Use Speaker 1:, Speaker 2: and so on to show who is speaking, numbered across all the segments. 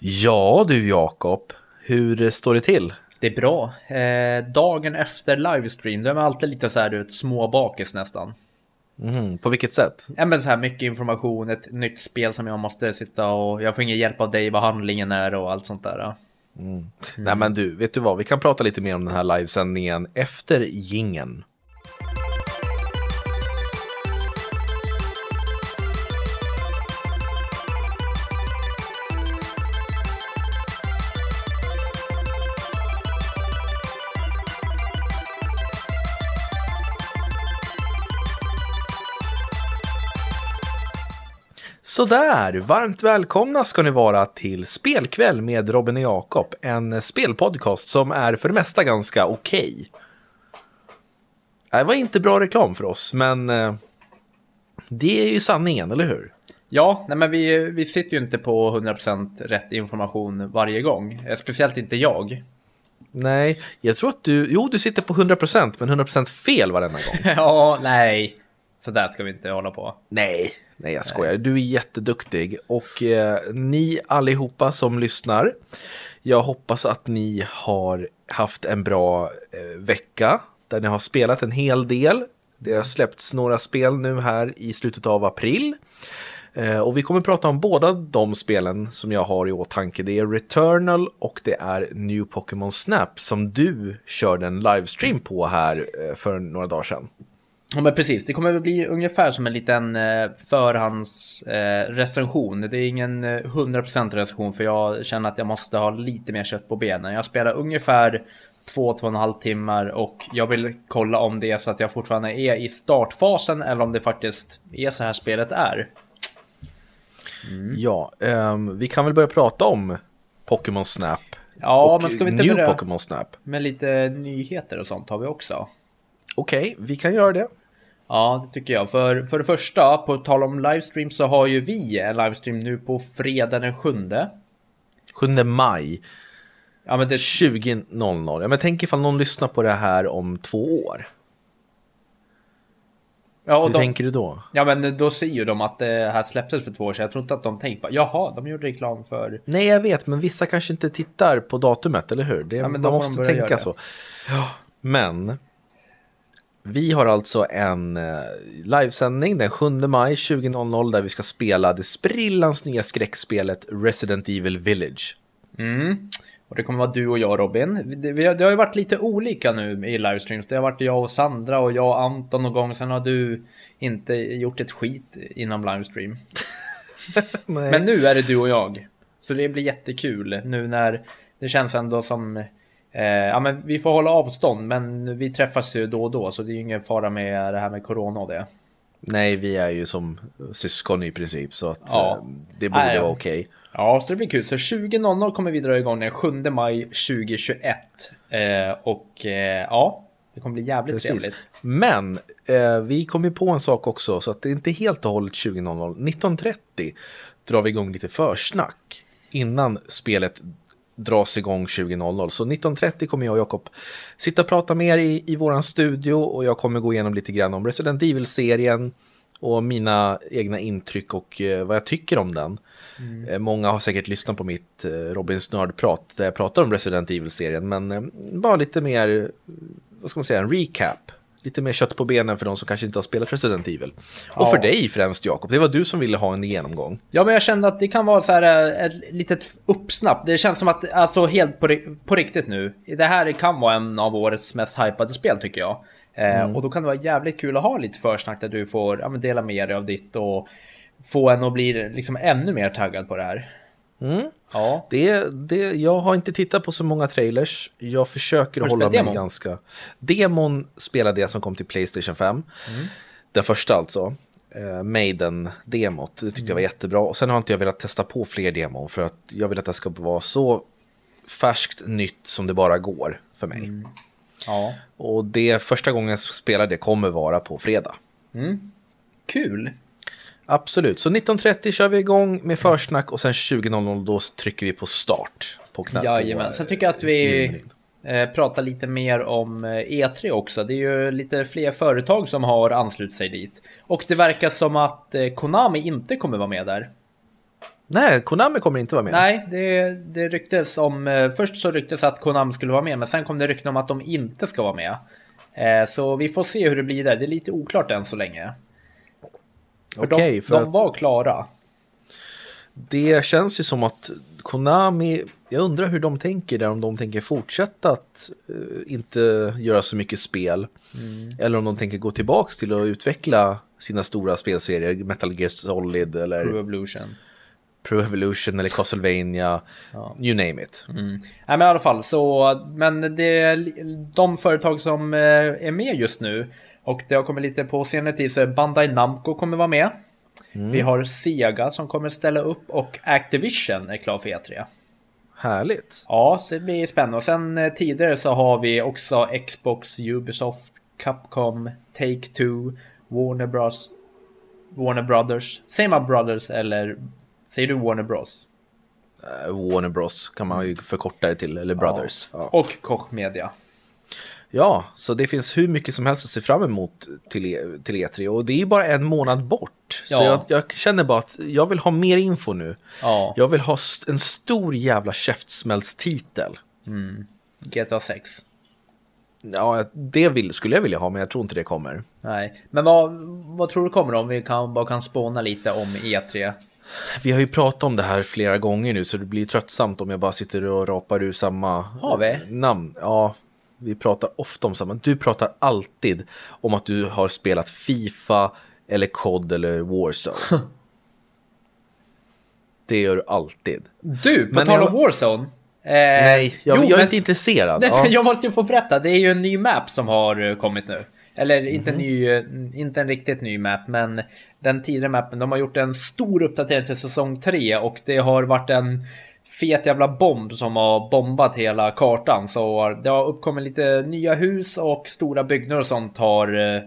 Speaker 1: Ja du Jakob, hur står det till?
Speaker 2: Det är bra. Eh, dagen efter livestream, då är man alltid lite så här, du vet, småbakis nästan.
Speaker 1: Mm, på vilket sätt?
Speaker 2: Ja men så här mycket information, ett nytt spel som jag måste sitta och jag får ingen hjälp av dig vad handlingen är och allt sånt där.
Speaker 1: Mm. Nej men du, vet du vad? Vi kan prata lite mer om den här livesändningen efter gingen. Sådär, varmt välkomna ska ni vara till Spelkväll med Robin och Jakob. En spelpodcast som är för det mesta ganska okej. Det var inte bra reklam för oss, men eh, det är ju sanningen, eller hur?
Speaker 2: Ja, nej men vi, vi sitter ju inte på 100% rätt information varje gång. Eh, speciellt inte jag.
Speaker 1: Nej, jag tror att du, jo du sitter på 100% men 100% fel varenda gång.
Speaker 2: ja, nej. Så där ska vi inte hålla på.
Speaker 1: Nej, nej jag skojar. Du är jätteduktig. Och eh, ni allihopa som lyssnar, jag hoppas att ni har haft en bra eh, vecka där ni har spelat en hel del. Det har släppts några spel nu här i slutet av april. Eh, och vi kommer prata om båda de spelen som jag har i åtanke. Det är Returnal och det är New Pokémon Snap som du körde en livestream på här eh, för några dagar sedan.
Speaker 2: Ja men precis, det kommer att bli ungefär som en liten eh, förhandsrecension. det är ingen 100% recension för jag känner att jag måste ha lite mer kött på benen. Jag spelar ungefär två, två och en halv timmar och jag vill kolla om det är så att jag fortfarande är i startfasen eller om det faktiskt är så här spelet är.
Speaker 1: Mm. Ja, um, vi kan väl börja prata om Pokémon Snap.
Speaker 2: Ja, men ska vi inte
Speaker 1: New
Speaker 2: börja
Speaker 1: Pokémon Snap?
Speaker 2: med lite nyheter och sånt har vi också.
Speaker 1: Okej, okay, vi kan göra det.
Speaker 2: Ja, det tycker jag. För, för det första, på tal om livestream så har ju vi en livestream nu på fredag den 7.
Speaker 1: 7 maj.
Speaker 2: Ja, men det...
Speaker 1: 20.00. Ja, men tänk ifall någon lyssnar på det här om två år.
Speaker 2: Ja,
Speaker 1: Hur
Speaker 2: de...
Speaker 1: tänker du då?
Speaker 2: Ja, men då ser ju de att det här släpptes för två år sedan. Jag tror inte att de tänkte på, jaha, de gjorde reklam för...
Speaker 1: Nej, jag vet, men vissa kanske inte tittar på datumet, eller hur? Det,
Speaker 2: ja,
Speaker 1: man måste tänka så. Ja, men vi har alltså en eh, livesändning den 7 maj 20.00 där vi ska spela det sprillans nya skräckspelet Resident Evil Village.
Speaker 2: Mm. Och det kommer vara du och jag Robin. Det, har, det har ju varit lite olika nu i livestreams. Det har varit jag och Sandra och jag och Anton någon gång. Sen har du inte gjort ett skit inom livestream. Men nu är det du och jag. Så det blir jättekul nu när det känns ändå som Eh, ja, men vi får hålla avstånd, men vi träffas ju då och då, så det är ju ingen fara med det här med corona och det.
Speaker 1: Nej, vi är ju som syskon i princip, så att ja. eh, det borde Nej, vara okej. Okay.
Speaker 2: Ja, så det blir kul. Så 20.00 kommer vi dra igång den 7 maj 2021. Eh, och eh, ja, det kommer bli jävligt Precis. trevligt.
Speaker 1: Men eh, vi kom ju på en sak också, så att det är inte helt och hållet 20.00. 19.30 drar vi igång lite försnack innan spelet dras igång 20.00. Så 19.30 kommer jag och Jakob sitta och prata med er i, i våran studio och jag kommer gå igenom lite grann om Resident Evil-serien och mina egna intryck och eh, vad jag tycker om den. Mm. Eh, många har säkert lyssnat på mitt eh, Robins nördprat där jag pratar om Resident Evil-serien men bara lite mer, vad ska man säga, en recap lite mer kött på benen för de som kanske inte har spelat Resident Evil. Och ja. för dig främst Jakob, det var du som ville ha en genomgång.
Speaker 2: Ja, men jag kände att det kan vara så här eh, ett litet uppsnapp. Det känns som att, alltså helt på, på riktigt nu, det här kan vara en av årets mest hypade spel tycker jag. Eh, mm. och då kan det vara jävligt kul att ha lite försnack där du får ja, dela med dig av ditt och få en att bli liksom ännu mer taggad på det här.
Speaker 1: Mm. Ja. Det, det, jag har inte tittat på så många trailers. Jag försöker hålla mig demon? ganska... Demon spelade jag som kom till Playstation 5. Mm. Den första alltså. Uh, Maiden-demot. Det tyckte mm. jag var jättebra. Och sen har inte jag velat testa på fler demon för att jag vill att det ska vara så färskt nytt som det bara går för mig. Mm.
Speaker 2: Ja.
Speaker 1: Och det första gången jag spelar det kommer vara på fredag.
Speaker 2: Mm. Kul!
Speaker 1: Absolut, så 19.30 kör vi igång med försnack och sen 20.00 då trycker vi på start på knappen.
Speaker 2: Jajamän, sen tycker jag att vi eh, pratar lite mer om E3 eh, e också. Det är ju lite fler företag som har anslutit sig dit. Och det verkar som att eh, Konami inte kommer vara med där.
Speaker 1: Nej, Konami kommer inte vara med.
Speaker 2: Nej, det, det ryktes om... Eh, först så ryktes att Konami skulle vara med, men sen kom det rykten om att de inte ska vara med. Eh, så vi får se hur det blir där. Det är lite oklart än så länge. För
Speaker 1: Okej,
Speaker 2: de,
Speaker 1: för
Speaker 2: de
Speaker 1: att-
Speaker 2: var klara.
Speaker 1: Det känns ju som att Konami, jag undrar hur de tänker där, om de tänker fortsätta att eh, inte göra så mycket spel. Eller om de tänker gå tillbaks till att utveckla sina stora spelserier, Metal Gear Solid eller
Speaker 2: Pro Evolution.
Speaker 1: Pro Evolution eller Castlevania, you name it.
Speaker 2: Mm. Nej men i alla fall så, men det de företag som eh, är med just nu och det har kommit lite på senare tid så är Bandai Namco kommer vara med. Vi har Sega som kommer ställa upp och Activision är klar för E3.
Speaker 1: Härligt.
Speaker 2: Ja, så det blir spännande. Och sen eh, tidigare så har vi också Xbox, Ubisoft, Capcom, Take-Two, Warner Bros. Warner Brothers. Säger man Brothers eller säger du Warner Bros?
Speaker 1: Eh, Warner Bros kan man ju förkorta det till, eller Brothers. Ja.
Speaker 2: Och Koch Media.
Speaker 1: Ja, så det finst hur mycket som helst att se fram emot till, E- till E3 och det är bara en månad bort. Så
Speaker 2: Ja.
Speaker 1: jag, jag känner bara att jag vill ha mer info nu.
Speaker 2: Ja.
Speaker 1: Jag vill ha st- en stor jävla käftsmällstitel.
Speaker 2: GTA 6.
Speaker 1: Ja, det vill, skulle jag vilja ha, men jag tror inte det kommer.
Speaker 2: Nej, men vad, vad tror du kommer om vi kan, bara kan spåna lite om E E3?
Speaker 1: Vi har ju pratat om det här flera gånger nu, så det blir tröttsamt om jag bara sitter och rapar ur samma
Speaker 2: Har vi?
Speaker 1: namn. Ja, vi pratar ofta om samma. Du pratar alltid om att du har spelat Fifa eller COD eller Warzone. det gör du alltid.
Speaker 2: Du, på
Speaker 1: Men
Speaker 2: tal om
Speaker 1: jag-
Speaker 2: Warzone. Eh,
Speaker 1: Nej, jag,
Speaker 2: jo,
Speaker 1: jag är
Speaker 2: men-
Speaker 1: inte intresserad.
Speaker 2: Nej,
Speaker 1: Ja.
Speaker 2: jag måste ju få berätta. Det är ju en ny map som har eh, kommit nu. Eller
Speaker 1: Mhm.
Speaker 2: inte, ny, eh, inte en riktigt ny map, men den tidigare mappen. De har gjort en stor uppdatering till säsong 3 och det har varit en fet jävla bomb som har bombat hela kartan. Så det har uppkommit lite nya hus och stora byggnader och sånt har eh,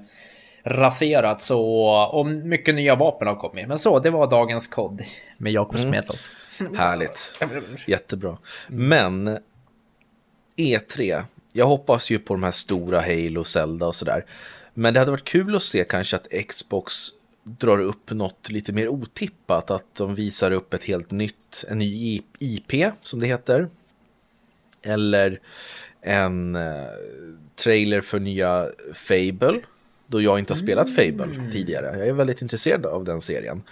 Speaker 2: raserats. Så, och mycket nya vapen har kommit. Men så, det var dagens kod med Jakob
Speaker 1: Mm.
Speaker 2: Smetov.
Speaker 1: Härligt. Jättebra. Men E3, jag hoppas ju på de här stora Halo, Zelda och sådär. Men det hade varit kul att se kanske att Xbox drar upp något lite mer otippat. Att de visar upp ett helt nytt, en ny IP som det heter. Eller en eh, trailer för nya Fable. Då jag inte har spelat Fable tidigare. Jag är väldigt intresserad av den serien.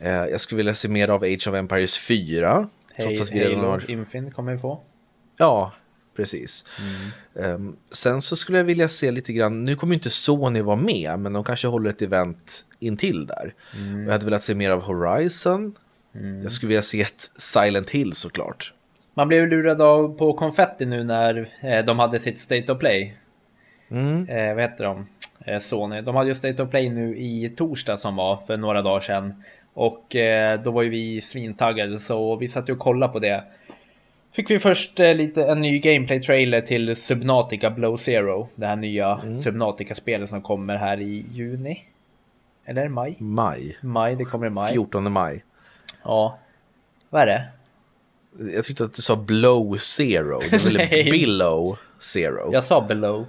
Speaker 1: Eh, jag skulle vilja se mer av Age of Empires 4. Trots att vi redan har...
Speaker 2: Infinite kommer vi få.
Speaker 1: Ja, precis. Ehm, sen så skulle jag vilja se lite grann, nu kommer ju inte Sony vara med, men de kanske håller ett event intill där. Jag hade velat se mer av Horizon. Jag skulle vilja se ett Silent Hill såklart.
Speaker 2: Man blev lurad av på konfetti nu när eh, de hade sitt State of Play.
Speaker 1: Mm.
Speaker 2: Eh, vad heter de? Eh, Sony. De hade ju State of Play nu i torsdag som var för några dagar sedan. Och eh, då var ju vi svintaggade så vi satt ju och kollade på det. Fick vi först eh, lite en ny gameplay-trailer till Subnautica Blow Zero. Det här nya Subnautica-spelet som kommer här i juni. Eller maj?
Speaker 1: Maj,
Speaker 2: Maj, det kommer i maj.
Speaker 1: 14 maj.
Speaker 2: Ja. Vad är det?
Speaker 1: Jag tyckte att du sa Blow Zero, väl
Speaker 2: Nej.
Speaker 1: Below Zero?
Speaker 2: Jag sa below.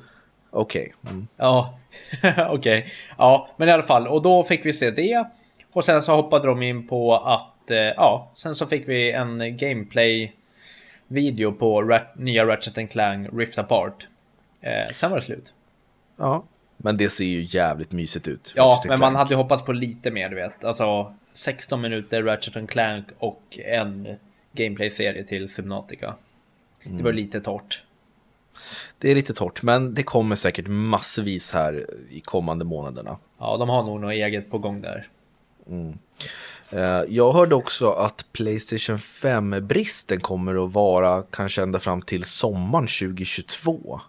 Speaker 1: Okej. Mm.
Speaker 2: Ja, okej. Ja, men i alla fall. Och då fick vi se det. Och sen så hoppade de in på att, eh, ja, sen så fick vi en gameplay video på Rat- nya Ratchet Clank Rift Apart. Eh, sen var det slut.
Speaker 1: Ja, men det ser ju jävligt mysigt ut.
Speaker 2: Ja, men man hade hoppats på lite mer, du vet. Alltså 16 minuter Ratchet Clank och en gameplay-serie till Subnautica. Det var lite torrt.
Speaker 1: Det är lite torrt, men det kommer säkert massvis här i kommande månaderna.
Speaker 2: Ja, de har nog något eget på gång där.
Speaker 1: Eh, Jag hörde också att Playstation 5-bristen kommer att vara kanske ända fram till sommaren 2022.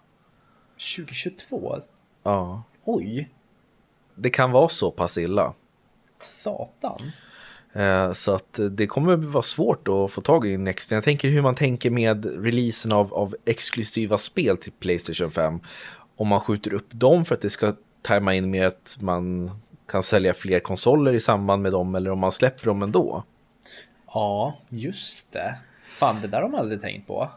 Speaker 2: 2022?
Speaker 1: Ja,
Speaker 2: Oj,
Speaker 1: det kan vara så pass illa.
Speaker 2: satan.
Speaker 1: Eh, Så att eh, det kommer vara svårt att få tag i Next. Jag tänker hur man tänker med releasen av, av exklusiva spel till Playstation 5. Om man skjuter upp dem för att det ska tajma in med att man kan sälja fler konsoler i samband med dem eller om man släpper dem ändå.
Speaker 2: Ja, just det. Fan, det där har man aldrig tänkt på.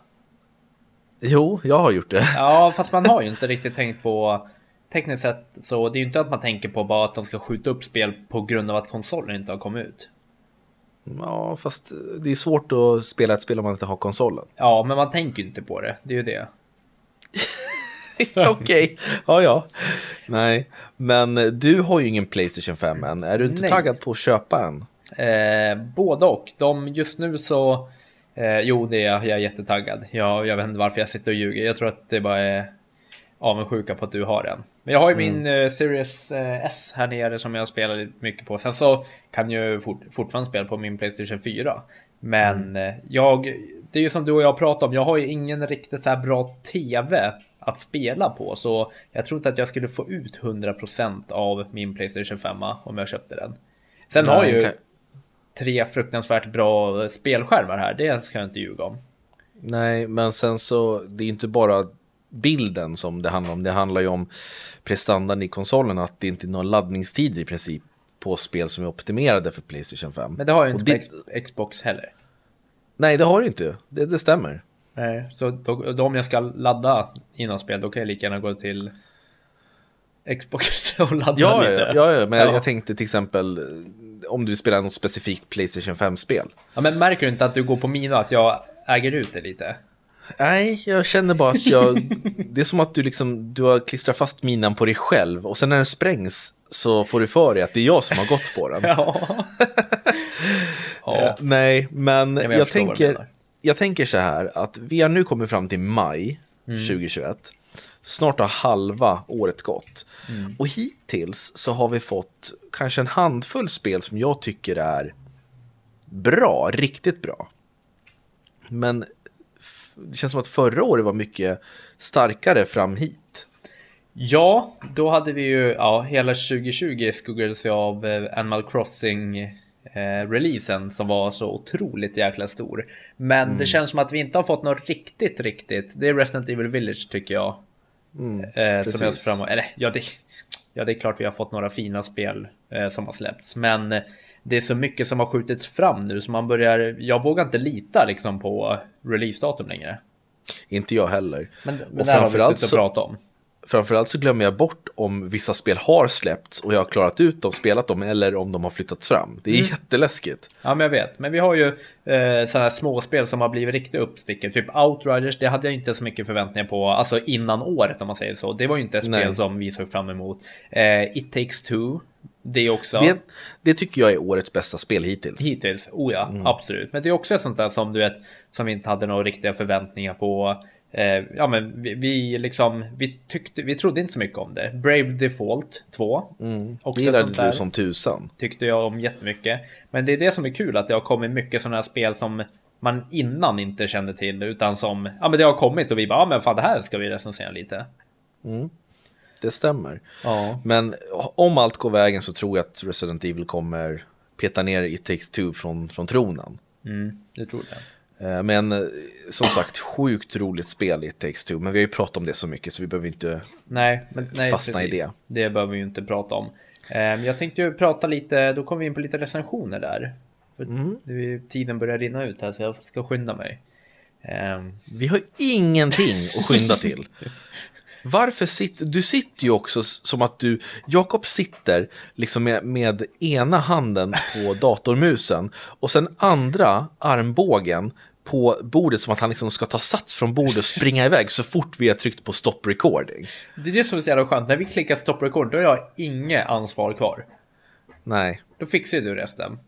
Speaker 1: Jo, jag har gjort det.
Speaker 2: Ja, fast man har ju inte riktigt tänkt på tekniskt sett så det är ju inte att man tänker på bara att de ska skjuta upp spel på grund av att konsolen inte har kommit ut.
Speaker 1: Ja, fast det är svårt att spela ett spel om man inte har konsolen.
Speaker 2: Ja, men man tänker ju inte på det. Det är ju det.
Speaker 1: Okej, okay. ja ja. Nej, men du har ju ingen Playstation 5 än. Är du inte
Speaker 2: Nej.
Speaker 1: taggad på att köpa en?
Speaker 2: Eh, både och. De, just nu så... Eh, jo, det är jag. Jag är jättetaggad. Jag, jag vet inte varför jag sitter och ljuger. Jag tror att det bara är avundsjuka på att du har den. Men jag har ju min eh, Series eh, S här nere som jag spelar lite mycket på. Sen så kan jag fort, fortfarande spela på min Playstation 4. Men eh, jag, det är ju som du och jag pratade om. Jag har ju ingen riktigt så här bra TV att spela på. Så jag tror inte att jag skulle få ut 100% av min Playstation 5 om jag köpte den. Sen
Speaker 1: Nej,
Speaker 2: har ju
Speaker 1: kan-
Speaker 2: tre fruktansvärt bra spelskärmar här. Det ska jag inte ljuga om.
Speaker 1: Nej, men sen så, det är inte bara bilden som det handlar om. Det handlar ju om prestandan i konsolen, att det inte är några laddningstider i princip på spel som är optimerade för Playstation 5.
Speaker 2: Men det har jag
Speaker 1: Och
Speaker 2: inte
Speaker 1: det-
Speaker 2: Xbox heller.
Speaker 1: Nej, det har du inte. Det, det stämmer.
Speaker 2: Nej, så då, då om jag ska ladda innan spel, då kan jag lika gärna gå till Xbox och ladda
Speaker 1: Ja,
Speaker 2: lite.
Speaker 1: ja, ja, men
Speaker 2: Ja.
Speaker 1: jag tänkte till exempel eh, om du spelar något specifikt Playstation 5-spel.
Speaker 2: Ja, men märker du inte att du går på mina, att jag äger ut det lite?
Speaker 1: Nej, jag känner bara att jag... det är som att du liksom, du har klistrat fast minan på dig själv och sen när den sprängs så får du för dig att det är jag som har gått på den.
Speaker 2: Ja.
Speaker 1: Eh,
Speaker 2: ja.
Speaker 1: Nej, men
Speaker 2: men jag
Speaker 1: jag, tänker. Jag tänker så här att vi har nu kommit fram till maj
Speaker 2: Mm.
Speaker 1: 2021. Snart har halva året gått.
Speaker 2: Mm.
Speaker 1: Och hittills så har vi fått kanske en handfull spel som jag tycker är bra, riktigt bra. Men det känns som att förra året var mycket starkare fram hit.
Speaker 2: Ja, då hade vi ju, ja, hela 2020 skuggades av eh, Animal Crossing eh, releasen som var så otroligt jäkla stor. Men
Speaker 1: Mm.
Speaker 2: det känns som att vi inte har fått något riktigt, riktigt. Det är Resident Evil Village tycker jag. eh, som jag fram. Eller ja det, ja, det är klart vi har fått några fina spel eh, som har släppts. Men eh, det är så mycket som har skjutits fram nu så man börjar, jag vågar inte lita liksom på releasedatum längre.
Speaker 1: Inte jag heller.
Speaker 2: Men, men
Speaker 1: Och
Speaker 2: det här har vi suttit och pratat om.
Speaker 1: Framförallt så glömmer jag bort om vissa spel har släppts och jag har klarat ut dem, spelat dem eller om de har flyttats fram. Det är
Speaker 2: Mm.
Speaker 1: jätteläskigt.
Speaker 2: Ja, men jag vet. Men vi har ju eh, sådana här småspel som har blivit riktiga uppstickare. Typ Outriders, det hade jag inte så mycket förväntningar på. Alltså innan året om man säger så. Det var ju inte ett spel
Speaker 1: Nej.
Speaker 2: som vi såg fram emot. Eh, It takes two. Det också.
Speaker 1: Det, det tycker jag är årets bästa spel hittills.
Speaker 2: Hittills, oh ja,
Speaker 1: Mm.
Speaker 2: absolut. Men det är också ett sånt där som du vet, som vi inte hade några riktiga förväntningar på. Eh, ja, men vi, vi liksom, vi tyckte, vi trodde inte så mycket om det. Brave Default 2.
Speaker 1: Mm.
Speaker 2: Också
Speaker 1: Det gillade du som tusan.
Speaker 2: tyckte jag om jättemycket. Men det är det som är kul, att det har kommit mycket sådana här spel som man innan inte kände till, utan som, ja men det har kommit och vi bara, ja men fan det här ska vi recensera lite.
Speaker 1: Det stämmer.
Speaker 2: Ja.
Speaker 1: Men om allt går vägen så tror jag att Resident Evil kommer peta ner It takes two från, från tronen.
Speaker 2: Mm, det tror jag.
Speaker 1: Eh, Men eh, som sagt, sjukt roligt spel It takes two. Men vi har ju pratat om det så mycket så vi behöver inte...
Speaker 2: Nej, men, nej
Speaker 1: Fastna i
Speaker 2: precis.
Speaker 1: det.
Speaker 2: Det behöver vi ju inte prata om. Eh, jag tänkte ju prata lite, då kommer vi in på lite recensioner där. För
Speaker 1: Mm.
Speaker 2: tiden börjar rinna ut här så jag ska skynda mig.
Speaker 1: Vi har ingenting att skynda till. Varför sitter du sitter ju också som att du, Jakob sitter liksom med, med ena handen på datormusen och sen andra armbågen på bordet som att han liksom ska ta sats från bordet och springa iväg så fort vi har tryckt på stop recording.
Speaker 2: Det är det som är så jävla skönt, när vi klickar stop record då har jag inget ansvar kvar.
Speaker 1: Nej,
Speaker 2: Då fixar du resten.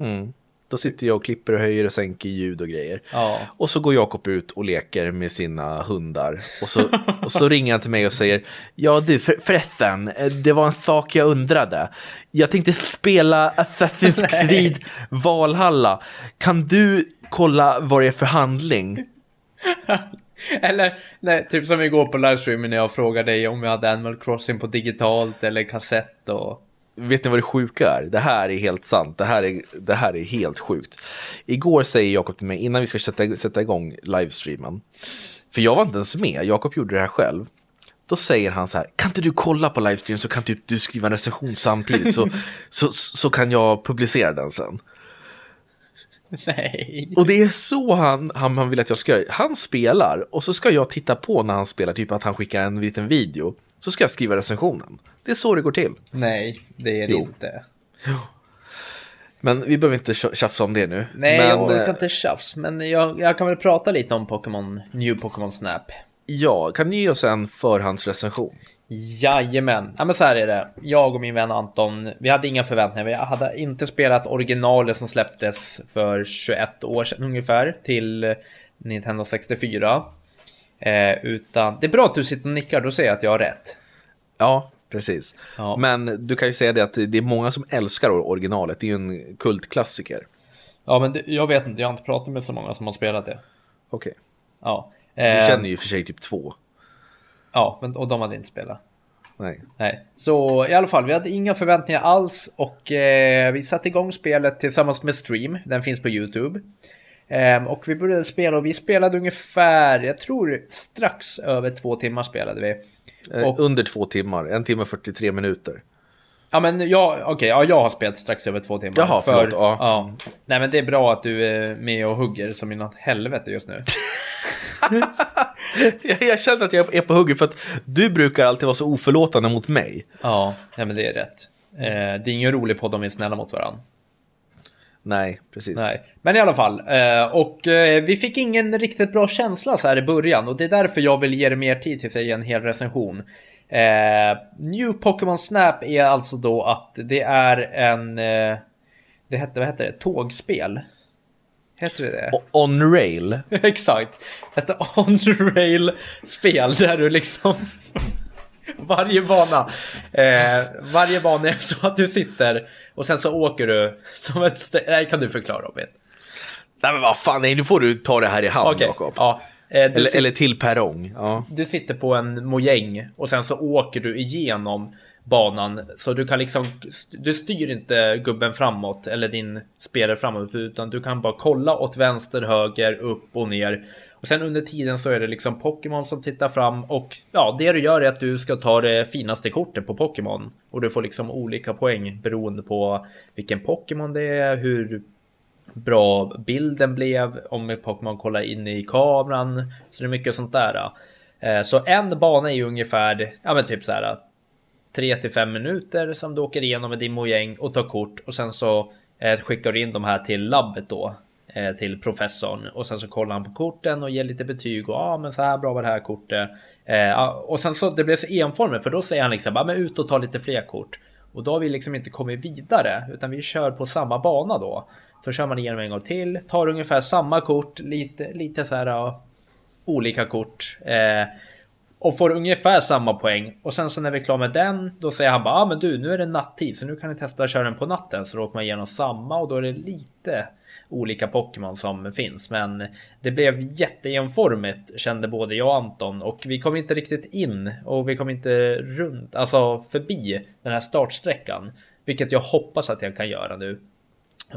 Speaker 1: mm. Då sitter jag och klipper och höjer och sänker ljud och grejer.
Speaker 2: Ja.
Speaker 1: Och så går Jakob ut och leker med sina hundar. Och så, och så ringer han till mig och säger Ja du för, förresten, eh, det var en sak jag undrade. Jag tänkte spela Assassin's Creed Valhalla. Kan du kolla vad det är för handling?
Speaker 2: Eller nej, typ som igår på livestreamen när jag frågade dig om jag hade Animal Crossing på digitalt eller kassett och...
Speaker 1: Vet ni vad det sjuka är? Det här är helt sant. Det här är, det här är helt sjukt. Igår säger Jakob till mig, innan vi ska sätta, sätta igång livestreamen. För jag var inte ens med, Jakob gjorde det här själv. Då säger han så här, kan inte du kolla på livestream så kan typ du skriva en recension samtidigt så, så, så kan jag publicera den sen.
Speaker 2: Nej.
Speaker 1: Och det är så han, han, han vill att jag ska göra. Han spelar och så ska jag titta på när han spelar, typ att han skickar en liten video. Så ska jag skriva recensionen. Det är så det går till.
Speaker 2: Nej, det är det
Speaker 1: Jo.
Speaker 2: inte.
Speaker 1: Men vi behöver inte tjafsa om det nu.
Speaker 2: Nej,
Speaker 1: men,
Speaker 2: jag orkar
Speaker 1: eh,
Speaker 2: inte tjafs. Men jag, jag kan väl prata lite om Pokémon, New Pokémon Snap.
Speaker 1: Ja, kan ni ge oss en förhandsrecension?
Speaker 2: Jajamän, ja men så här är det. Jag och min vän Anton, vi hade inga förväntningar. Vi hade inte spelat originalet som släpptes för 21 år sedan ungefär till Nintendo 64. Eh, utan det är bra att du sitter och nickar, då säger jag att jag har rätt.
Speaker 1: Ja, precis.
Speaker 2: Ja.
Speaker 1: Men du kan ju säga det att det är många som älskar originalet. Det är ju en kultklassiker.
Speaker 2: Ja, men det, jag vet inte, jag har inte pratat med så många som har spelat det.
Speaker 1: Okej.
Speaker 2: Ja.
Speaker 1: Vi
Speaker 2: Eh,
Speaker 1: känner ju för sig typ två.
Speaker 2: Ja, men, och de hade inte spelat.
Speaker 1: Nej.
Speaker 2: Nej, så i alla fall, vi hade inga förväntningar alls och eh, vi satte igång spelet tillsammans med Stream. Den finns på YouTube. Ehm, och vi började spela och vi spelade ungefär, jag tror strax över två timmar spelade vi.
Speaker 1: Eh,
Speaker 2: Och-
Speaker 1: Under två timmar, en timme och 43 minuter.
Speaker 2: Ja men jag, okej, ja, jag har spelat strax över två timmar.
Speaker 1: Jaha, förlåt, ja.
Speaker 2: Nej men det är bra att du är med och hugger som i något helvete just nu.
Speaker 1: Jag, jag känner att jag är på hugget för att du brukar alltid vara så oförlåtande mot mig.
Speaker 2: ja, nej men det är rätt. Eh, det är ingen rolig podd om vi är snälla mot varandra.
Speaker 1: Nej, precis.
Speaker 2: Nej, men i alla fall. Eh, och eh, vi fick ingen riktigt bra känsla så här i början och det är därför jag vill ge det mer tid till säga en hel recension. Eh, New Pokémon Snap är alltså då att det är en... Det hette, vad hette det? Tågspel? Heter det det?
Speaker 1: On rail.
Speaker 2: Exakt. Ett on-rail-spel där du liksom... varje bana. Eh, varje bana är så att du sitter och sen så åker du som ett... st- Nej, kan du förklara Robin?
Speaker 1: Nej men vad fan, nej nu får du ta det här i hamn
Speaker 2: Okej,
Speaker 1: Jakob.
Speaker 2: ja. Eh,
Speaker 1: Eller,
Speaker 2: sit-
Speaker 1: eller till perrong. Ja.
Speaker 2: du sitter på en mojäng och sen så åker du igenom banan. Så du kan liksom, du styr inte gubben framåt eller din spelare framåt utan du kan bara kolla åt vänster, höger, upp och ner. Och sen under tiden så är det liksom Pokémon som tittar fram och ja, det du gör är att du ska ta det finaste kortet på Pokémon. Och du får liksom olika poäng beroende på vilken Pokémon det är, hur bra bilden blev, om Pokémon kollar in i kameran. Så det är mycket sånt där. Eh, så en bana är ju ungefär, ja men typ så här 3 till 5 minuter som du åker igenom med din mojäng och tar kort och sen så eh, skickar du in de här till labbet då Eh, till professorn och sen så kollar han på korten och ger lite betyg och ja ah, men så här bra var det här kortet. Eh, och sen så det blev så enformigt för då säger han liksom bara men ut och ta lite fler kort och då har vi liksom inte kommit vidare utan vi kör på samma bana då. Så kör man igenom en gång till, tar ungefär samma kort, lite, lite så här ja, olika kort. Eh, och får ungefär samma poäng. Och sen så när vi är klara med den, då säger han bara, ah, men du, nu är det nattid, så nu kan ni testa att köra den på natten. Så då åker man igenom samma och då är det lite olika Pokémon som finns. Men det blev jätteenformigt kände både jag och Anton och vi kom inte riktigt in och vi kom inte runt, alltså förbi den här startsträckan. Vilket jag hoppas att jag kan göra nu.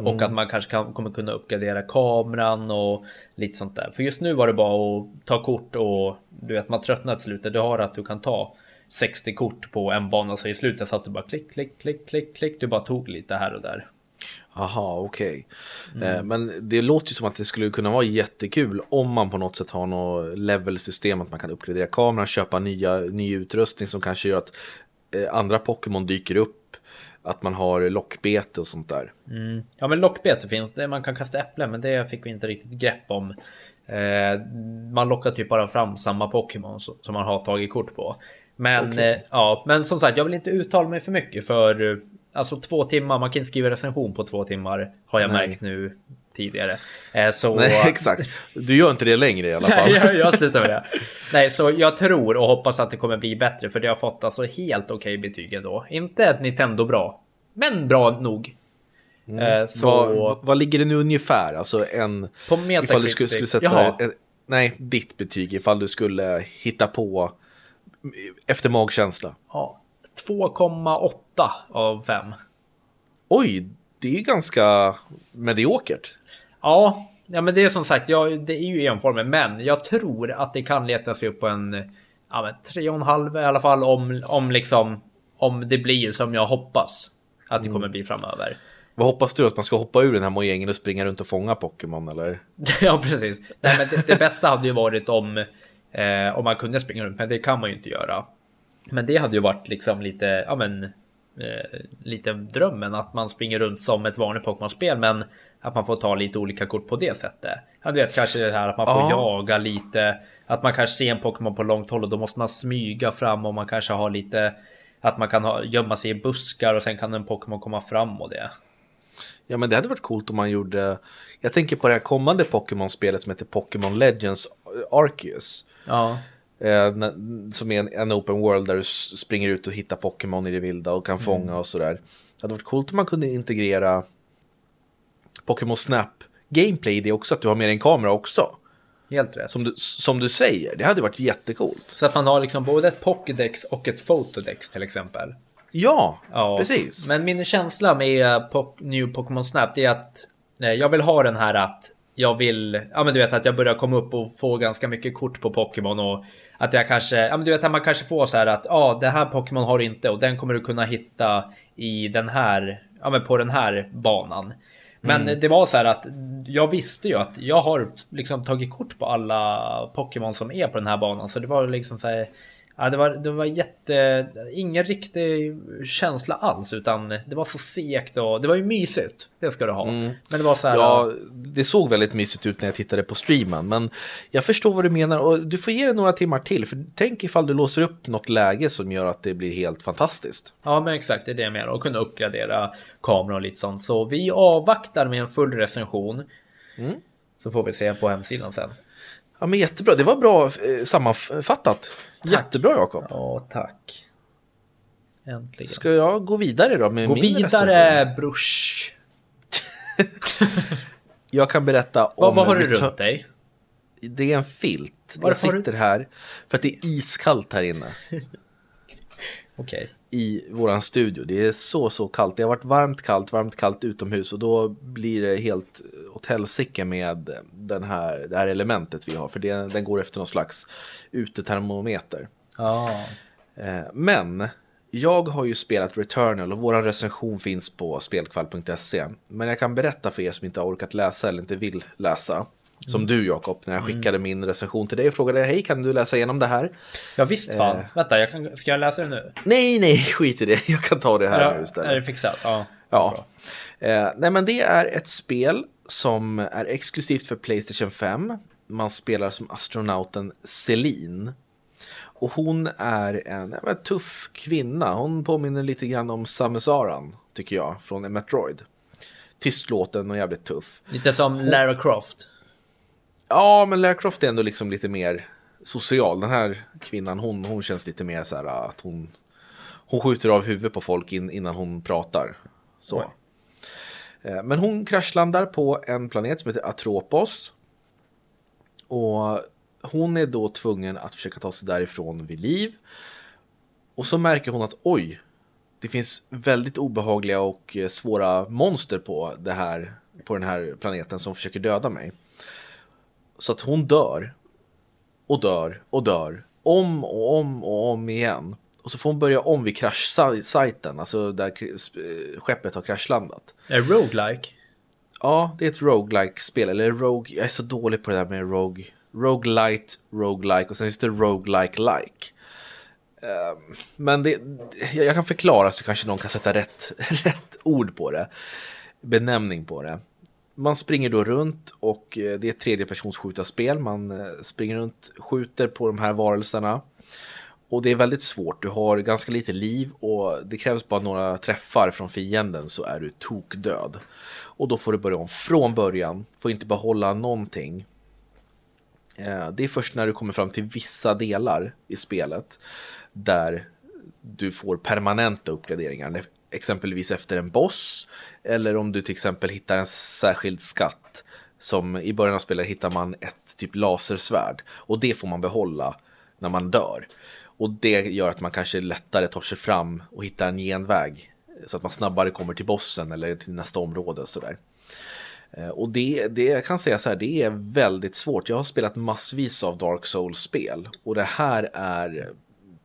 Speaker 2: Och att man kanske kan, kommer kunna uppgradera kameran och lite sånt där. För just nu var det bara att ta kort och du vet man tröttnar till slutet. Du har att du kan ta 60 kort på en bana så i slutet satt du bara klick, klick, klick, klick, klick. Du bara tog lite här och där.
Speaker 1: Aha, okej.
Speaker 2: Mm.
Speaker 1: Eh, Men det låter ju som att det skulle kunna vara jättekul om man på något sätt har något level-system, att man kan uppgradera kameran, köpa nya, ny utrustning som kanske gör att eh, andra Pokémon dyker upp, att man har lockbete och sånt där.
Speaker 2: Mm. Ja men lockbete finns det, man kan kasta äpplen men det fick vi inte riktigt grepp om. Eh, man lockar typ bara fram samma Pokémon som man har tagit kort på. Men
Speaker 1: Okej.
Speaker 2: eh, ja, men som sagt, jag vill inte uttala mig för mycket för eh, alltså två timmar. Man kan inte skriva recension på två timmar har jag
Speaker 1: Nej.
Speaker 2: märkt nu tidigare. Eh, så
Speaker 1: Nej, exakt. Du gör inte det längre i alla fall.
Speaker 2: Nej, jag, jag slutar med det. Nej, så jag tror och hoppas att det kommer bli bättre för det har fått alltså helt okej betyg ändå. Inte ett Nintendo bra, men bra nog. Eh, så
Speaker 1: Vad, vad ligger det nu ungefär? Alltså en...
Speaker 2: på
Speaker 1: Ifall du
Speaker 2: Metacritic.
Speaker 1: skulle, skulle sätta...
Speaker 2: Jaha.
Speaker 1: Nej, ditt betyg. Ifall du skulle hitta på efter magkänsla.
Speaker 2: Ja, 2,8 av 5.
Speaker 1: Oj, det är ganska mediokert.
Speaker 2: Ja, ja, men det är som sagt, ja, det är ju enformigt, men jag tror att det kan leta sig upp på en ja, men 3,5 i alla fall om, om liksom om det blir som jag hoppas att det kommer bli framöver.
Speaker 1: Vad hoppas du? Att man ska hoppa ur den här mojängen och springa runt och fånga Pokémon eller?
Speaker 2: ja, precis. Nej, men det, det bästa hade ju varit om eh, om man kunde springa runt, men det kan man ju inte göra. Men det hade ju varit liksom lite, ja men eh, lite drömmen att man springer runt som ett vanligt Pokémon-spel men att man får ta lite olika kort på det sättet. Ja, du vet kanske det här att man får
Speaker 1: Ja.
Speaker 2: jaga lite, att man kanske ser en Pokémon på långt håll och då måste man smyga fram och man kanske har lite att man kan ha, gömma sig i buskar och sen kan en Pokémon komma fram och det.
Speaker 1: Ja men det hade varit coolt om man gjorde Jag tänker på det här kommande Pokémon-spelet som heter Pokémon Legends Arceus
Speaker 2: Ja,
Speaker 1: eh, Som är en, en open world där du springer ut och hittar Pokémon i det vilda och kan fånga och sådär Det hade varit coolt om man kunde integrera Pokémon Snap Gameplay i det också, att du har med dig en kamera också
Speaker 2: helt rätt.
Speaker 1: som du, som du säger, det hade varit jättecoolt
Speaker 2: Så att man har liksom både ett Pokédex och ett Photodex till exempel.
Speaker 1: Ja,
Speaker 2: Ja,
Speaker 1: precis
Speaker 2: Men min känsla med Po- New Pokémon Snap det är att jag vill ha den här att jag vill, ja men du vet att jag börjar komma upp och få ganska mycket kort på Pokémon och att jag kanske, ja men du vet att man kanske får så här att ja, det här Pokémon har du inte och den kommer du kunna hitta i den här, ja men på den här banan. Men det var så här att jag visste ju att jag har liksom tagit kort på alla Pokémon som är på den här banan. Så det var liksom så här Ja, det var, det var jätte, ingen riktig känsla alls utan det var så segt och det var ju mysigt. Det ska du ha. Men det var så här.
Speaker 1: Ja, det såg väldigt mysigt ut när jag tittade på streamen. Men jag förstår vad du menar och du får ge det några timmar till. För tänk ifall du låser upp något läge som gör att det blir helt fantastiskt.
Speaker 2: Ja, men exakt, det är det jag menar. Och kunna uppgradera kameran och lite sånt. Så vi avvaktar med en full recension. Så får vi se på hemsidan sen.
Speaker 1: Ja, men jättebra. Det var bra eh, sammanfattat. Jättebra Jakob.
Speaker 2: Ja, tack. Äntligen.
Speaker 1: Ska jag gå vidare då med
Speaker 2: Gå
Speaker 1: min
Speaker 2: vidare
Speaker 1: recension?
Speaker 2: brors.
Speaker 1: Jag kan berätta om...
Speaker 2: Vad, vad har du runt dig?
Speaker 1: Det är en filt.
Speaker 2: Varför
Speaker 1: jag
Speaker 2: du-
Speaker 1: sitter här för att det är iskallt här inne.
Speaker 2: Okej.
Speaker 1: I våran studio. Det är så, så kallt. Det har varit varmt, kallt, varmt, kallt utomhus och då blir det helt åt helsike med den här, det här elementet vi har. För det, den går efter någon slags utetermometer.
Speaker 2: Ja.
Speaker 1: Eh, Men jag har ju spelat Returnal och våran recension finns på spelkvall.se. Men jag kan berätta för er som inte har orkat läsa eller inte vill läsa. Som du Jakob, när jag skickade min recension till dig och frågade hej kan du läsa igenom det här?
Speaker 2: Ja visst fan.
Speaker 1: Eh.
Speaker 2: Vänta, jag kan, ska jag läsa det nu?
Speaker 1: Nej, nej, skit i det. Jag kan ta det här nu
Speaker 2: Ja,
Speaker 1: istället.
Speaker 2: är det fixat? Ja.
Speaker 1: Ja. Eh, nej men det är ett spel som är exklusivt för Playstation 5. Man spelar som astronauten Celine. Och hon är en, en tuff kvinna. Hon påminner lite grann om Samus Aran, tycker jag, från Metroid. Tystlåten och jävligt tuff.
Speaker 2: Lite som Lara Croft.
Speaker 1: Ja, men Lara Croft är ändå liksom lite mer social. Den här kvinnan, hon, hon känns lite mer så här att hon, hon skjuter av huvudet på folk in, innan hon pratar. Så. Eh, Men hon kraschlandar på en planet som heter Atropos. Och hon är då tvungen att försöka ta sig därifrån vid liv. Och så märker hon att oj, det finns väldigt obehagliga och eh, svåra monster på, det här, på den här planeten som försöker döda mig. Så att hon dör. Och dör och dör. Om och om och om igen. Och så får hon börja om vid kraschsajten, alltså där eh, skeppet har kraschlandat.
Speaker 2: Är roguelike?
Speaker 1: Ja, det är ett roguelike spel eller rogue, jag är så dålig på det där med rogue, roguelite, roguelike och sen finns det roguelike-like. Ehm, Men det, jag kan förklara så kanske någon kan sätta rätt, rätt ord på det. Benämning på det. Man springer då runt och eh, det är ett tredjepersonsskjutarspel. Man eh, springer runt, skjuter på de här varelserna. Och det är väldigt svårt, du har ganska lite liv och det krävs bara några träffar från fienden så är du tokdöd. Och då får du börja om från början, får inte behålla någonting. Eh, det är först när du kommer fram till vissa delar i spelet där du får permanenta uppgraderingar. Exempelvis efter en boss eller om du till exempel hittar en särskild skatt. Som i början av spelet hittar man ett typ lasersvärd och det får man behålla när man dör. Och det gör att man kanske lättare tar sig fram och hittar en genväg så att man snabbare kommer till bossen eller till nästa område och sådär. där. Och det, det jag kan säga så här, det är väldigt svårt. Jag har spelat massvis av Dark Souls-spel och det här är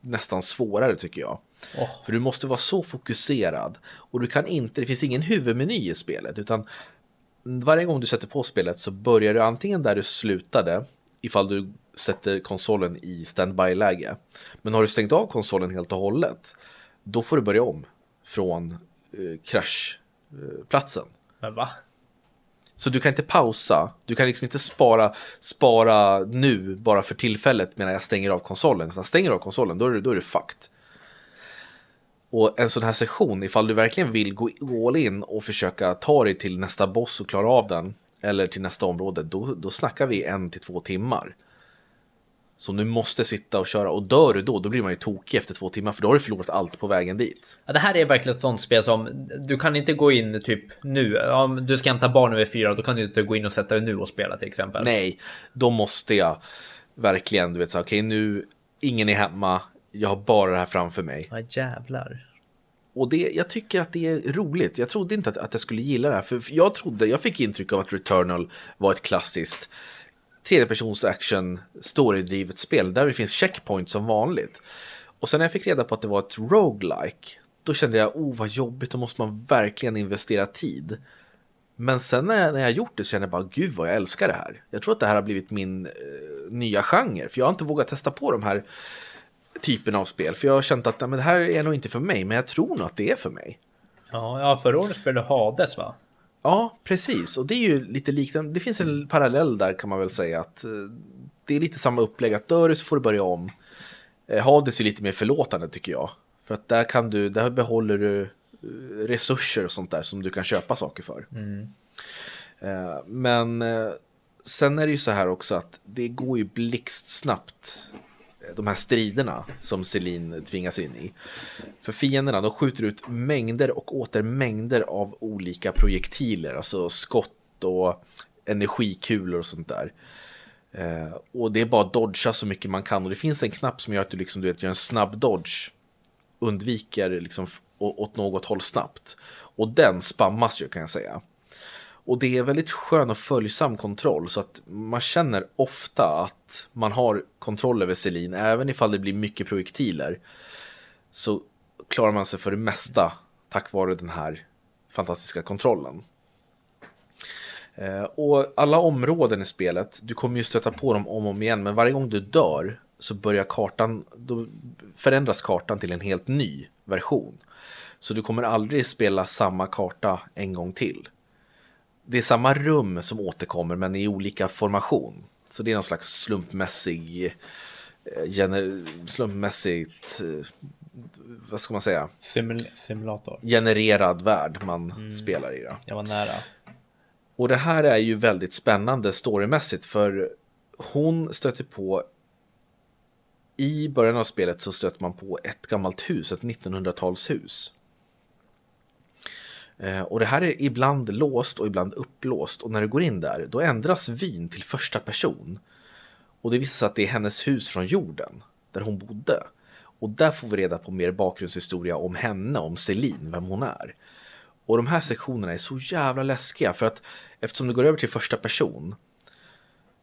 Speaker 1: nästan svårare tycker jag.
Speaker 2: Åh.
Speaker 1: För du måste vara så fokuserad och du kan inte, det finns ingen huvudmeny i spelet utan varje gång du sätter på spelet så börjar du antingen där du slutade ifall du sätter konsolen i standby-läge. Men har du stängt av konsolen helt och hållet då får du börja om. från eh, kraschplatsen.
Speaker 2: Men va?
Speaker 1: Så du kan inte pausa, du kan liksom inte spara, spara nu bara för tillfället medan jag stänger av konsolen. Utan stänger av konsolen, då är, det, då är det fucked. Och en sån här session, ifall du verkligen vill gå all in och försöka ta dig till nästa boss och klara av den, eller till nästa område, då, då snackar vi en till två timmar. Som du måste sitta och köra och dör du då, då blir man ju tokig efter två timmar för då har du förlorat allt på vägen dit.
Speaker 2: Ja, det här är verkligen ett sånt spel som du kan inte gå in typ nu. Om du ska hämta barn över fyra, då kan du inte gå in och sätta dig nu och spela till exempel.
Speaker 1: Nej, då måste jag verkligen, du vet så okej okay, nu, ingen är hemma, jag har bara det här framför mig.
Speaker 2: Ja, jävlar.
Speaker 1: Och det, jag tycker att det är roligt. Jag trodde inte att, att jag skulle gilla det här. För jag trodde, jag fick intryck av att Returnal var ett klassiskt tredjepersons action storydrivet spel där det finns checkpoint som vanligt. Och sen när jag fick reda på att det var ett roguelike då kände jag, oh vad jobbigt, då måste man verkligen investera tid. Men sen när jag, när jag gjort det så kände jag bara, gud vad jag älskar det här. Jag tror att det här har blivit min eh, nya genre, för jag har inte vågat testa på de här typen av spel. För jag har känt att nej, men det här är nog inte för mig, men jag tror nog att det är för mig.
Speaker 2: Ja, ja förra året spelade du Hades va?
Speaker 1: Ja, precis. Och det är ju lite liknande. Det finns en parallell där kan man väl säga. att eh, Det är lite samma upplägg. Att dör du så får du börja om. Eh, Hades är lite mer förlåtande tycker jag. För att där, kan du, där behåller du eh, resurser och sånt där som du kan köpa saker för.
Speaker 2: Mm.
Speaker 1: Men sen är det ju så här också att det går ju blixtsnabbt de här striderna som Celine tvingas in i. För fienderna, de skjuter ut mängder och åter mängder av olika projektiler, alltså skott och energikulor och sånt där. Eh, och det är bara att dodga så mycket man kan och det finns en knapp som gör att du liksom, du vet, gör en snabb dodge. Undviker liksom åt något håll snabbt. Och den spammas ju kan jag säga. Och det är väldigt skön och följsam kontroll så att man känner ofta att man har kontroll över Selin även ifall det blir mycket projektiler. Så klarar man sig för det mesta tack vare den här fantastiska kontrollen. Eh, och alla områden i spelet, du kommer ju stöta på dem om och om igen men varje gång du dör så börjar kartan, då förändras kartan till en helt ny version. Så du kommer aldrig spela samma karta en gång till det är samma rum som återkommer men i olika formation. Så det är någon slags slumpmässig, eh, gener, slumpmässigt, eh, vad ska man säga?
Speaker 2: Simul simulator.
Speaker 1: Genererad värld man mm. spelar i. Då.
Speaker 2: Jag var nära.
Speaker 1: Och det här är ju väldigt spännande storymässigt för hon stöter på i början av spelet så stöter man på ett gammalt hus, ett 1900-talshus. Eh, och det här är ibland låst och ibland upplåst och när du går in där då ändras vyn till första person. Och det visar sig att det är hennes hus från jorden där hon bodde. Och där får vi reda på mer bakgrundshistoria om henne, om Celine, vem hon är. Och de här sektionerna är så jävla läskiga för att eftersom du går över till första person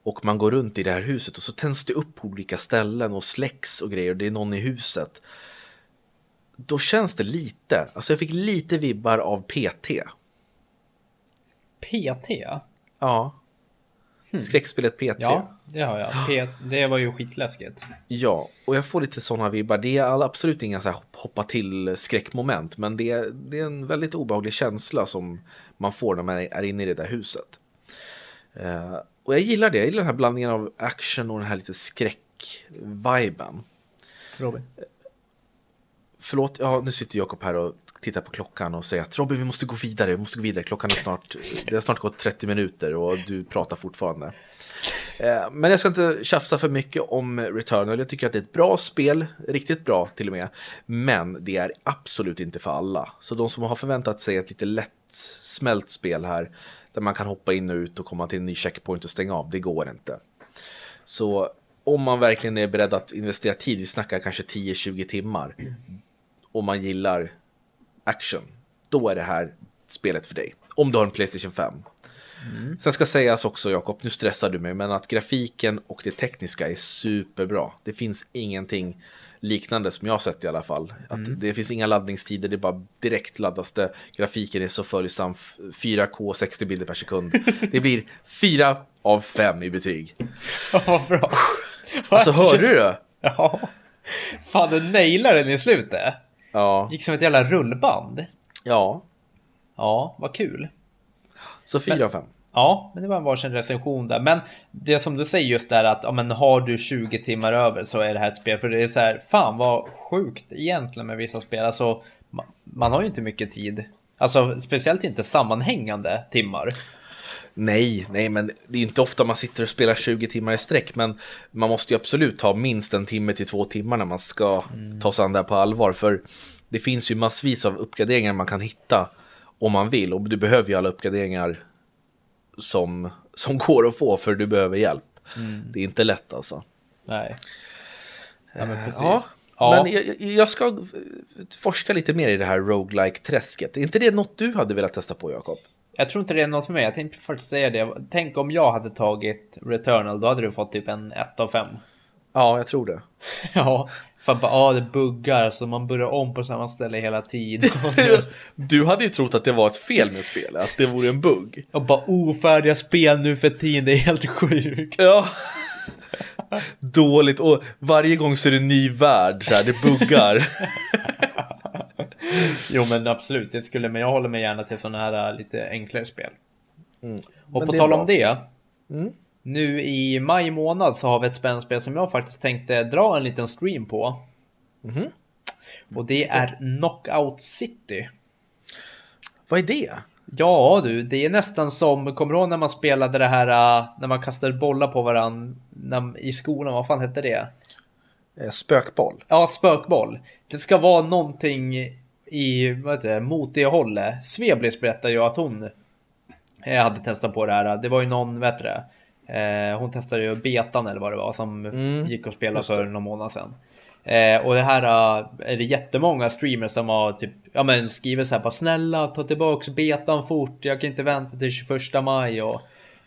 Speaker 1: och man går runt i det här huset och så tänds det upp på olika ställen och släcks och grejer och det är någon i huset då känns det lite, alltså jag fick lite vibbar av PT.
Speaker 2: PT?
Speaker 1: Ja. Hmm. Skräckspelet PT.
Speaker 2: Ja, det har jag. P det var ju skitläskigt.
Speaker 1: Ja, och jag får lite sådana vibbar. Det är absolut inga så här hoppa till skräckmoment, men det är, det är en väldigt obehaglig känsla som man får när man är inne i det där huset. Uh, och jag gillar det, jag gillar den här blandningen av action och den här lite skräck-viben.
Speaker 2: Robin?
Speaker 1: Förlåt, ja nu sitter Jakob här och tittar på klockan och säger att Robin vi måste gå vidare, vi måste gå vidare, klockan är snart, det har snart gått 30 minuter och du pratar fortfarande. Eh, men jag ska inte tjafsa för mycket om Returnal, jag tycker att det är ett bra spel, riktigt bra till och med. Men det är absolut inte för alla. Så de som har förväntat sig ett lite lätt smält spel här, där man kan hoppa in och ut och komma till en ny checkpoint och stänga av, det går inte. Så om man verkligen är beredd att investera tid, vi snackar kanske 10-20 timmar, och man gillar action, då är det här spelet för dig. Om du har en Playstation 5. Mm. Sen ska sägas också, Jakob, nu stressar du mig, men att grafiken och det tekniska är superbra. Det finns ingenting liknande som jag har sett i alla fall. Att mm. Det finns inga laddningstider, det är bara direkt laddas det. Grafiken är så följsam, 4K 60 bilder per sekund. Det blir 4 av 5 i betyg.
Speaker 2: Vad bra.
Speaker 1: Alltså hörde du det?
Speaker 2: Ja. Fan, du nailar den i slutet.
Speaker 1: Ja.
Speaker 2: Gick som ett jävla rullband.
Speaker 1: Ja.
Speaker 2: Ja, vad kul.
Speaker 1: Så fyra av fem.
Speaker 2: Ja, men det var en varsin recension där. Men det som du säger just där att ja, men har du 20 timmar över så är det här ett spel. För det är så här, fan vad sjukt egentligen med vissa spel. Alltså, man, man har ju inte mycket tid. Alltså, speciellt inte sammanhängande timmar.
Speaker 1: Nej, nej, men det är inte ofta man sitter och spelar 20 timmar i sträck. Men man måste ju absolut ha minst en timme till två timmar när man ska ta sig an det här på allvar. För det finns ju massvis av uppgraderingar man kan hitta om man vill. Och du behöver ju alla uppgraderingar som, som går att få för du behöver hjälp. Det är inte lätt alltså.
Speaker 2: Nej. Ja, men precis.
Speaker 1: Ja,
Speaker 2: Ja.
Speaker 1: men jag, jag ska eh, forska lite mer i det här roguelike träsket Är inte det något du hade velat testa på, Jakob?
Speaker 2: Jag tror inte det är något för mig. Jag tänkte faktiskt säga det. Tänk om jag hade tagit Returnal. Då hade du fått typ en 1 av 5.
Speaker 1: Ja, jag tror det.
Speaker 2: Ja, för bara, ja det buggar så man börjar om på samma ställe hela tiden.
Speaker 1: Du hade ju trott att det var ett fel med spelet, att det vore en bugg.
Speaker 2: Och bara ofärdiga spel nu för tiden, det är helt sjukt.
Speaker 1: Ja. Dåligt, och varje gång så är det en ny värld, så här, det buggar.
Speaker 2: Jo men absolut, det skulle, men jag håller mig gärna till sådana här äh, lite enklare spel. Och
Speaker 1: Mm. Men
Speaker 2: på tal om det.
Speaker 1: Mm.
Speaker 2: Nu i maj månad så har vi ett spännande spel som jag faktiskt tänkte dra en liten stream på.
Speaker 1: Mhm.
Speaker 2: Och det är Knockout City.
Speaker 1: Vad är det?
Speaker 2: Ja du, det är nästan som, kommer du ihåg när man spelade det här, äh, när man kastade bollar på varandra i skolan, vad fan hette det?
Speaker 1: Eh, Spökboll?
Speaker 2: Ja, spökboll. Det ska vara någonting i, vad heter det, mot det hållet. Sveblis berättade ju att hon eh, hade testat på det här. Det var ju någon, vad heter det, eh, hon testade ju betan eller vad det var som
Speaker 1: Mm,
Speaker 2: gick och spelade för någon månad sedan. Eh, och det här eh, är det jättemånga streamers som har typ, ja men skriver så här bara snälla ta tillbaks betan fort, jag kan inte vänta till 21 maj och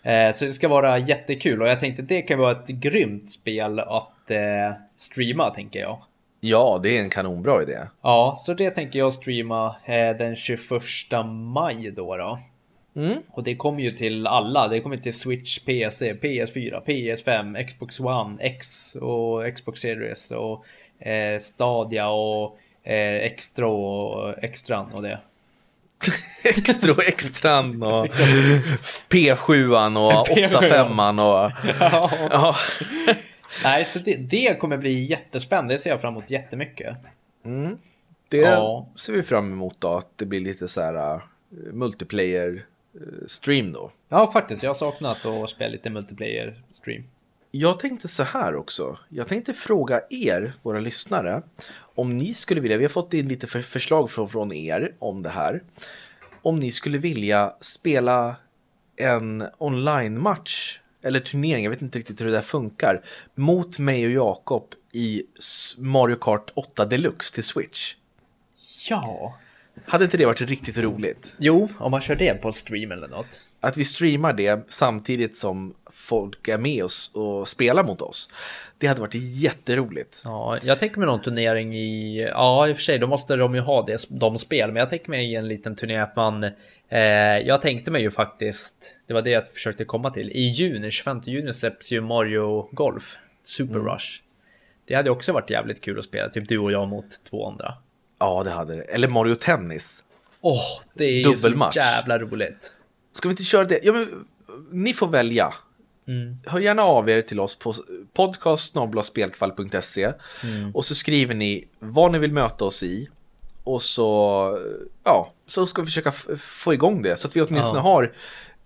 Speaker 2: eh, så det ska vara jättekul och jag tänkte det kan vara ett grymt spel att eh, streama tänker jag.
Speaker 1: Ja, det är en kanonbra idé.
Speaker 2: Ja, så det tänker jag streama eh, den 21 maj då. då.
Speaker 1: Mm.
Speaker 2: Och det kommer ju till alla. Det kommer till Switch, PC, PS4, PS5, Xbox One, X och Xbox Series och eh, Stadia och eh, Extra och Extran och det.
Speaker 1: Extra och extran och P7an och
Speaker 2: P7.
Speaker 1: 85an och... Ja.
Speaker 2: Nej, så det, det kommer bli jättespännande. Det ser jag fram emot jättemycket.
Speaker 1: Mm. Det
Speaker 2: Ja.
Speaker 1: ser vi fram emot då, att det blir lite så här uh, multiplayer uh, stream då.
Speaker 2: Ja, faktiskt. Jag har saknat att spela lite multiplayer stream.
Speaker 1: Jag tänkte så här också. Jag tänkte fråga er, våra lyssnare, om ni skulle vilja, vi har fått in lite för förslag från, från er om det här. Om ni skulle vilja spela en online-match eller turnering, jag vet inte riktigt hur det där funkar, mot mig och Jakob i Mario Kart 8 Deluxe till Switch.
Speaker 2: Ja.
Speaker 1: Hade inte det varit riktigt roligt?
Speaker 2: Jo, om man kör det på stream eller något.
Speaker 1: Att vi streamar det samtidigt som folk är med oss och spelar mot oss. Det hade varit jätteroligt.
Speaker 2: Ja, jag tänker mig någon turnering i, ja i och för sig då måste de ju ha det, de spel, men jag tänker mig en liten turné att man, eh, jag tänkte mig ju faktiskt, det var det jag försökte komma till, i juni, 25 juni släpps ju Mario Golf, Super Rush. Det hade också varit jävligt kul att spela, typ du och jag mot två andra.
Speaker 1: Ja, det hade det. Eller Mario Tennis.
Speaker 2: Åh, det är ju
Speaker 1: Dubbelmatch.
Speaker 2: så jävla roligt.
Speaker 1: Ska vi inte köra det? Ja, men ni får välja.
Speaker 2: Mm.
Speaker 1: Hör gärna av er till oss på podcast spelkvall.se
Speaker 2: Mm.
Speaker 1: och så skriver ni vad ni vill möta oss i och så, ja, så ska vi försöka få igång det så att vi åtminstone
Speaker 2: Ja.
Speaker 1: har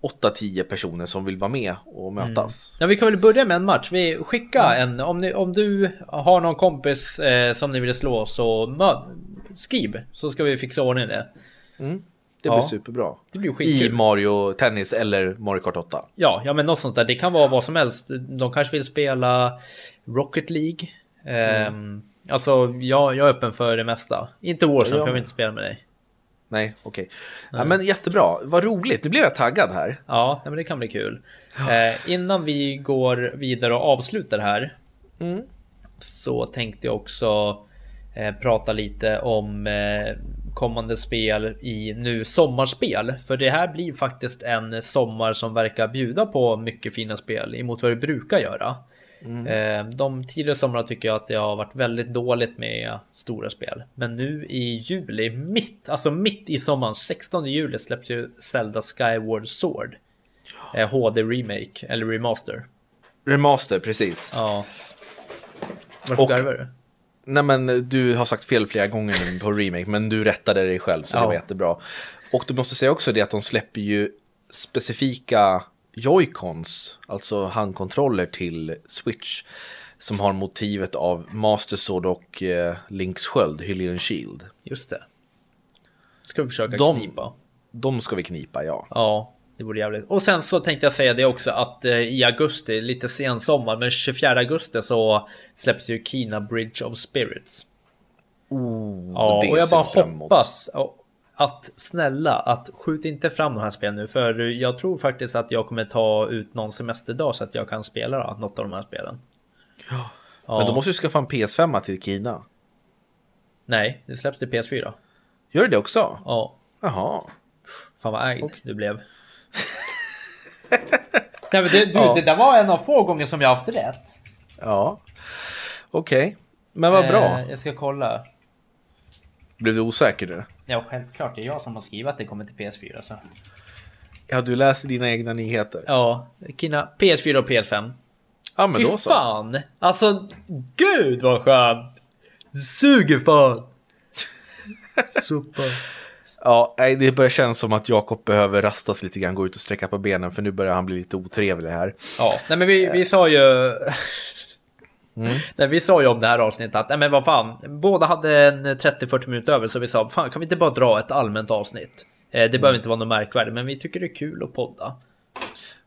Speaker 1: 8-10 personer som vill vara med och mötas.
Speaker 2: Ja, vi kan väl börja med en match. Vi skickar en, om, ni, om du har någon kompis eh, som ni vill slå så skriv så ska vi fixa ordning det.
Speaker 1: Mm. Det
Speaker 2: Ja.
Speaker 1: blir superbra.
Speaker 2: Det blir
Speaker 1: I. Mario Tennis eller Mario Kart 8.
Speaker 2: Ja, ja, men något sånt där. Det kan vara vad som helst. De kanske vill spela Rocket League. Ehm, Alltså, jag, jag är öppen för det mesta. Inte Warzone,
Speaker 1: Ja.
Speaker 2: för jag vill inte spela med dig.
Speaker 1: Nej, okej. Ja, men jättebra. Vad roligt. Nu blev jag taggad här.
Speaker 2: Ja, nej, men det kan bli kul. Eh, innan vi går vidare och avslutar här
Speaker 1: Mm.
Speaker 2: så tänkte jag också eh, prata lite om eh, kommande spel i nu sommarspel. För det här blir faktiskt en sommar som verkar bjuda på mycket fina spel emot vad det brukar göra. Eh, De tidigare somrarna tycker jag att det har varit väldigt dåligt med stora spel. Men nu i juli, mitt, alltså mitt i sommaren, 16 juli släpps ju Zelda Skyward Sword. Eh, HD Remake, eller Remaster.
Speaker 1: Remaster, precis.
Speaker 2: Ja. Varför
Speaker 1: Och-
Speaker 2: garvar du?
Speaker 1: Nej men du har sagt fel flera gånger nu på remake, men du rättade dig själv så det
Speaker 2: Ja.
Speaker 1: var jättebra. Och du måste säga också det att de släpper ju specifika Joy-Cons, alltså handkontroller till Switch, som har motivet av Master Sword och eh, Links sköld, Hylian Shield.
Speaker 2: Just det. Ska vi försöka
Speaker 1: De-
Speaker 2: knipa.
Speaker 1: De ska vi knipa, ja.
Speaker 2: Ja, det vore jävligt. Och sen så tänkte jag säga det också att eh, i augusti, lite sen sommar, men 24 augusti så släpps ju Kina Bridge of Spirits.
Speaker 1: Oh,
Speaker 2: Ja, och jag bara hoppas att snälla att skjut inte fram de här spelen nu, för jag tror faktiskt att jag kommer ta ut någon semesterdag så att jag kan spela då, något av de här spelen. Ja.
Speaker 1: Men då måste du skaffa en PS5 till Kina.
Speaker 2: Nej, det släpps till PS4.
Speaker 1: Gör det också?
Speaker 2: Ja,
Speaker 1: Jaha.
Speaker 2: fan vad ägd du blev. Nej, men det, du,
Speaker 1: Ja.
Speaker 2: det där var en av få gånger som jag haft rätt.
Speaker 1: Ja. Okej. Men vad bra.
Speaker 2: Eh, jag ska kolla.
Speaker 1: Blev du osäker nu?
Speaker 2: Ja, självklart. Det är jag som har skrivit att det kommer till PS4. Så.
Speaker 1: Ja, du läser dina egna nyheter.
Speaker 2: Ja, Kina PS4 och PS5.
Speaker 1: Ja, men
Speaker 2: Fy
Speaker 1: då så.
Speaker 2: fan! Alltså, gud vad skönt! Suger fan! Super.
Speaker 1: Ja, det börjar kännas som att Jakob behöver rastas lite grann, gå ut och sträcka på benen, för nu börjar han bli lite otrevlig här.
Speaker 2: Ja, nej men vi, vi sa ju... Nej, vi sa ju om det här avsnittet att, nej men vad fan, båda hade en 30-40 minuter över så vi sa, fan kan vi inte bara dra ett allmänt avsnitt? Eh, det behöver inte vara något märkvärdigt, men vi tycker det är kul att podda.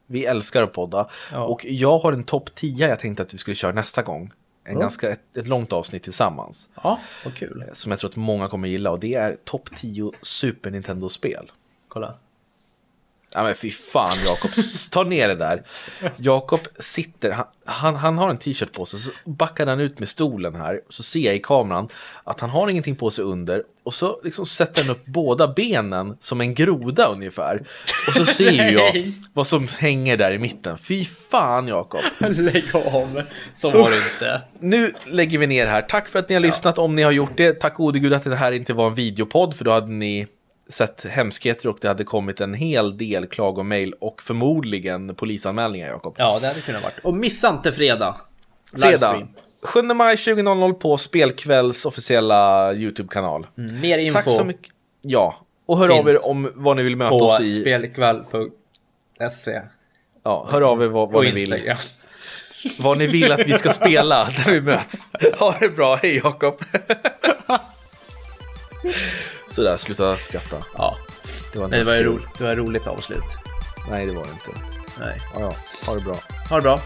Speaker 1: Vi älskar att podda.
Speaker 2: Ja.
Speaker 1: Och jag har en topp 10 jag tänkte att vi skulle köra nästa gång. En
Speaker 2: Ja.
Speaker 1: ganska, ett, ett långt avsnitt tillsammans.
Speaker 2: Ja, vad kul.
Speaker 1: Som jag tror att många kommer gilla. Och det är topp 10 Super Nintendo-spel.
Speaker 2: Kolla.
Speaker 1: Ja men fy fan Jakob, ta ner det där. Jakob sitter, han, han, han har en t-shirt på sig, så backar han ut med stolen här. Så ser jag i kameran att han har ingenting på sig under. Och så liksom sätter han upp båda benen som en groda ungefär. Och så ser jag vad som hänger där i mitten. Fy fan Jakob.
Speaker 2: Lägg av. Så var det inte.
Speaker 1: Nu lägger vi ner här. Tack för att ni har lyssnat om ni har gjort det. Tack gode gud att det här inte var en videopodd för då hade ni sett hemskheter och det hade kommit en hel del klagomail och förmodligen polisanmälningar Jakob.
Speaker 2: Ja, det hade kunnat varit. Och missa inte fredag.
Speaker 1: Fredag
Speaker 2: Livestream.
Speaker 1: 7 maj 20.00 på Spelkvälls officiella YouTube-kanal.
Speaker 2: Mm, mer info
Speaker 1: Tack så mycket. Ja, och hör av er om vad ni vill möta
Speaker 2: på
Speaker 1: oss i.
Speaker 2: spelkväll.se.
Speaker 1: Ja, hör av er vad, vad ni vill. Vad ni vill att vi ska spela när vi möts. Ha det bra, hej Jakob. Sådär, sluta skratta.
Speaker 2: Ja,
Speaker 1: Det var,
Speaker 2: det
Speaker 1: inte
Speaker 2: var, roligt. det var roligt avslut.
Speaker 1: Nej, det var det inte.
Speaker 2: Nej.
Speaker 1: Ja, ja. Ha det bra.
Speaker 2: Ha det bra.